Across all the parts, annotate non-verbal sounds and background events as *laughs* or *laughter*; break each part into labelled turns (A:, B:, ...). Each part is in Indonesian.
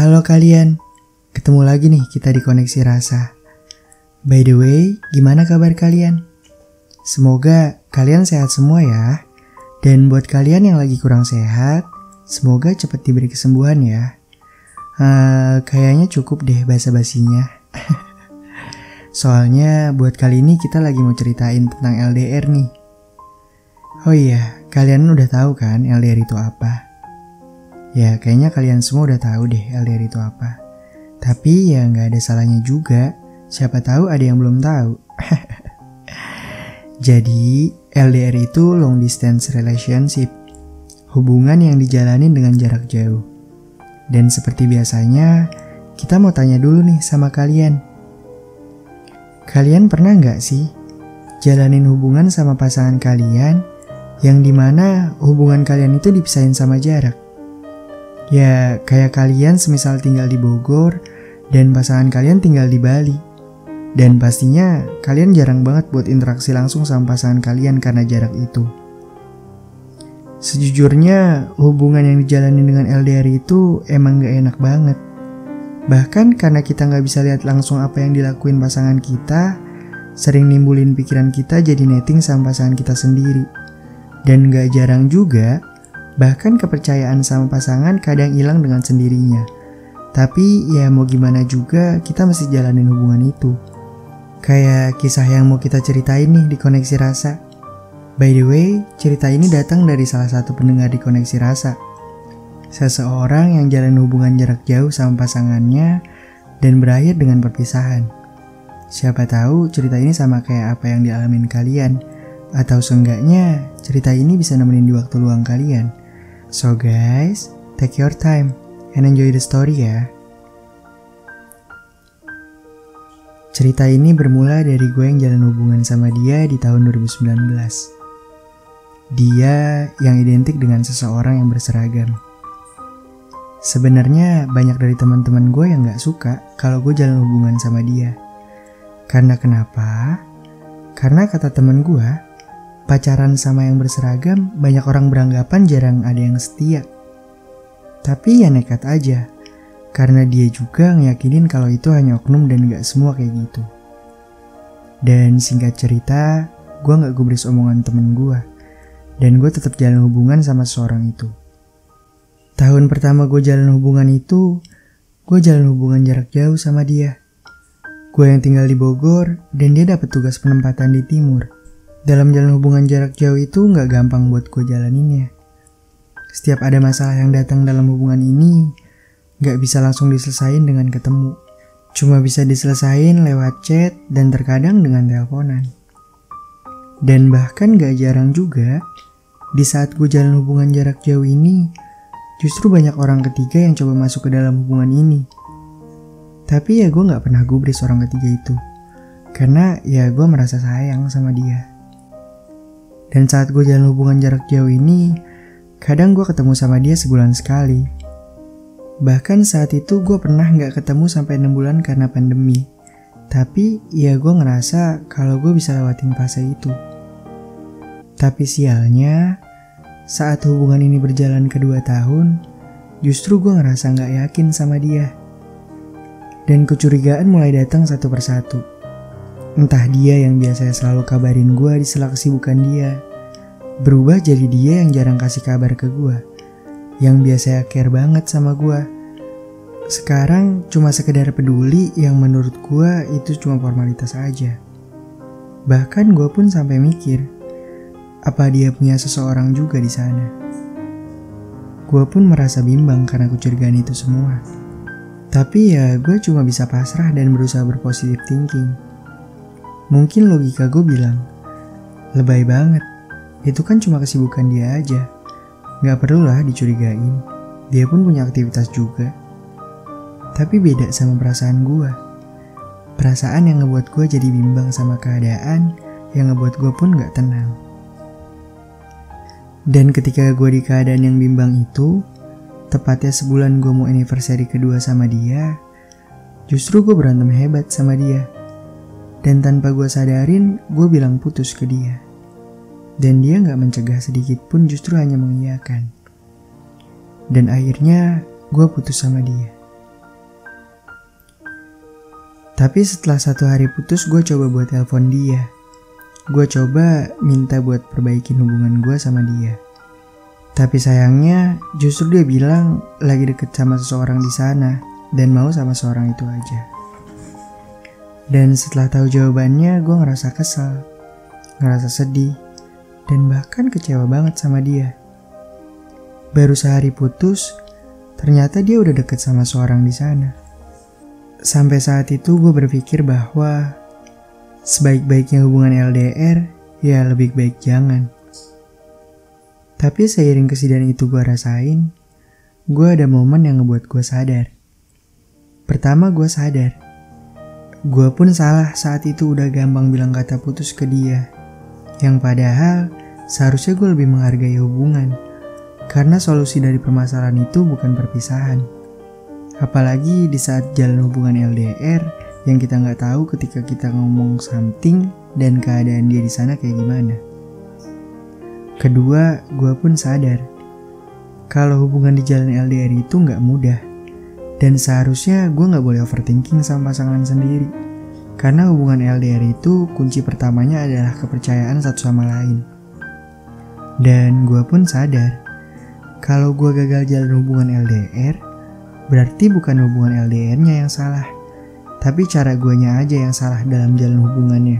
A: Halo kalian, ketemu lagi nih kita di Koneksi Rasa. By the way, gimana kabar kalian? Semoga kalian sehat semua ya. Dan buat kalian yang lagi kurang sehat, semoga cepat diberi kesembuhan ya. Uh, kayaknya cukup deh basa-basinya. *laughs* Soalnya buat kali ini kita lagi mau ceritain tentang LDR nih. Oh iya, kalian udah tahu kan LDR itu apa? Ya kayaknya kalian semua udah tahu deh LDR itu apa. Tapi ya nggak ada salahnya juga. Siapa tahu ada yang belum tahu. *laughs* Jadi LDR itu long distance relationship. Hubungan yang dijalanin dengan jarak jauh. Dan seperti biasanya, kita mau tanya dulu nih sama kalian. Kalian pernah nggak sih jalanin hubungan sama pasangan kalian yang di mana hubungan kalian itu dipisahin sama jarak? Ya kayak kalian semisal tinggal di Bogor dan pasangan kalian tinggal di Bali. Dan pastinya kalian jarang banget buat interaksi langsung sama pasangan kalian karena jarak itu. Sejujurnya, hubungan yang dijalani dengan LDR itu emang gak enak banget. Bahkan karena kita gak bisa lihat langsung apa yang dilakuin pasangan kita, sering nimbulin pikiran kita jadi netting sama pasangan kita sendiri. Dan gak jarang juga, bahkan kepercayaan sama pasangan kadang hilang dengan sendirinya. Tapi ya mau gimana juga, kita mesti jalanin hubungan itu. Kayak kisah yang mau kita ceritain nih di Koneksi Rasa. By the way, cerita ini datang dari salah satu pendengar di Koneksi Rasa. Seseorang yang jalan hubungan jarak jauh sama pasangannya dan berakhir dengan perpisahan. Siapa tahu cerita ini sama kayak apa yang dialamin kalian, atau seenggaknya cerita ini bisa nemenin di waktu luang kalian. So guys, take your time and enjoy the story ya. Cerita ini bermula dari gue yang jalan hubungan sama dia di tahun 2019. Dia yang identik dengan seseorang yang berseragam. Sebenarnya banyak dari teman-teman gue yang gak suka kalau gue jalan hubungan sama dia. Karena kenapa? Karena kata teman gue, pacaran sama yang berseragam banyak orang beranggapan jarang ada yang setia. Tapi ya nekat aja, karena dia juga ngeyakinin kalau itu hanya oknum dan gak semua kayak gitu. Dan singkat cerita, gue gak gubris omongan temen gue dan gue tetap jalan hubungan sama seorang itu. Tahun pertama gue jalan hubungan itu, gue jalan hubungan jarak jauh sama dia. Gue yang tinggal di Bogor dan dia dapat tugas penempatan di timur. Dalam jalan hubungan jarak jauh itu nggak gampang buat gue jalaninnya. Setiap ada masalah yang datang dalam hubungan ini, nggak bisa langsung diselesain dengan ketemu. Cuma bisa diselesain lewat chat dan terkadang dengan teleponan. Dan bahkan gak jarang juga, di saat gue jalan hubungan jarak jauh ini, justru banyak orang ketiga yang coba masuk ke dalam hubungan ini. Tapi ya gue gak pernah gubris orang ketiga itu. Karena ya gue merasa sayang sama dia. Dan saat gue jalan hubungan jarak jauh ini, kadang gue ketemu sama dia sebulan sekali. Bahkan saat itu gue pernah gak ketemu sampai 6 bulan karena pandemi. Tapi ya gue ngerasa kalau gue bisa lewatin fase itu. Tapi sialnya, saat hubungan ini berjalan kedua tahun, justru gue ngerasa gak yakin sama dia. Dan kecurigaan mulai datang satu persatu. Entah dia yang biasanya selalu kabarin gue di sela kesibukan dia, berubah jadi dia yang jarang kasih kabar ke gue, yang biasanya care banget sama gue. Sekarang cuma sekedar peduli yang menurut gue itu cuma formalitas aja. Bahkan gue pun sampai mikir, apa dia punya seseorang juga di sana? Gue pun merasa bimbang karena kecurigaan itu semua. Tapi ya gue cuma bisa pasrah dan berusaha berpositif thinking. Mungkin logika gue bilang, lebay banget. Itu kan cuma kesibukan dia aja. Gak perlulah dicurigain. Dia pun punya aktivitas juga. Tapi beda sama perasaan gue. Perasaan yang ngebuat gue jadi bimbang sama keadaan yang ngebuat gue pun gak tenang. Dan ketika gue di keadaan yang bimbang itu, tepatnya sebulan gue mau anniversary kedua sama dia, justru gue berantem hebat sama dia. Dan tanpa gue sadarin, gue bilang putus ke dia. Dan dia gak mencegah sedikit pun justru hanya mengiyakan. Dan akhirnya gue putus sama dia. Tapi setelah satu hari putus, gue coba buat telepon dia. Gue coba minta buat perbaikin hubungan gue sama dia. Tapi sayangnya justru dia bilang lagi deket sama seseorang di sana dan mau sama seorang itu aja. Dan setelah tahu jawabannya, gue ngerasa kesal, ngerasa sedih, dan bahkan kecewa banget sama dia. Baru sehari putus, ternyata dia udah deket sama seorang di sana. Sampai saat itu gue berpikir bahwa sebaik-baiknya hubungan LDR, ya lebih baik jangan. Tapi seiring kesedihan itu gue rasain, gue ada momen yang ngebuat gue sadar. Pertama gue sadar, gue pun salah saat itu udah gampang bilang kata putus ke dia. Yang padahal seharusnya gue lebih menghargai hubungan, karena solusi dari permasalahan itu bukan perpisahan Apalagi di saat jalan hubungan LDR yang kita nggak tahu ketika kita ngomong something dan keadaan dia di sana kayak gimana. Kedua, gue pun sadar kalau hubungan di jalan LDR itu nggak mudah dan seharusnya gue nggak boleh overthinking sama pasangan sendiri. Karena hubungan LDR itu kunci pertamanya adalah kepercayaan satu sama lain. Dan gue pun sadar kalau gue gagal jalan hubungan LDR, Berarti bukan hubungan LDR-nya yang salah, tapi cara guanya aja yang salah dalam jalan hubungannya.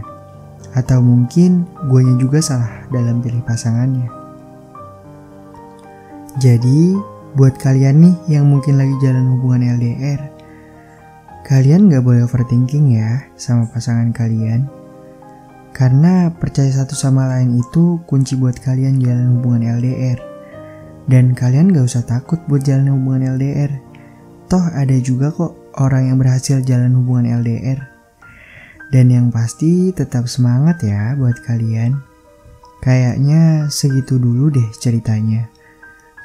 A: Atau mungkin guanya juga salah dalam pilih pasangannya. Jadi, buat kalian nih yang mungkin lagi jalan hubungan LDR, kalian gak boleh overthinking ya sama pasangan kalian. Karena percaya satu sama lain itu kunci buat kalian jalan hubungan LDR. Dan kalian gak usah takut buat jalan hubungan LDR Toh ada juga kok orang yang berhasil jalan hubungan LDR. Dan yang pasti tetap semangat ya buat kalian. Kayaknya segitu dulu deh ceritanya.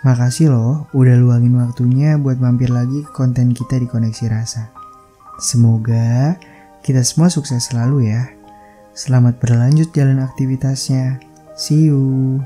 A: Makasih loh udah luangin waktunya buat mampir lagi ke konten kita di Koneksi Rasa. Semoga kita semua sukses selalu ya. Selamat berlanjut jalan aktivitasnya. See you.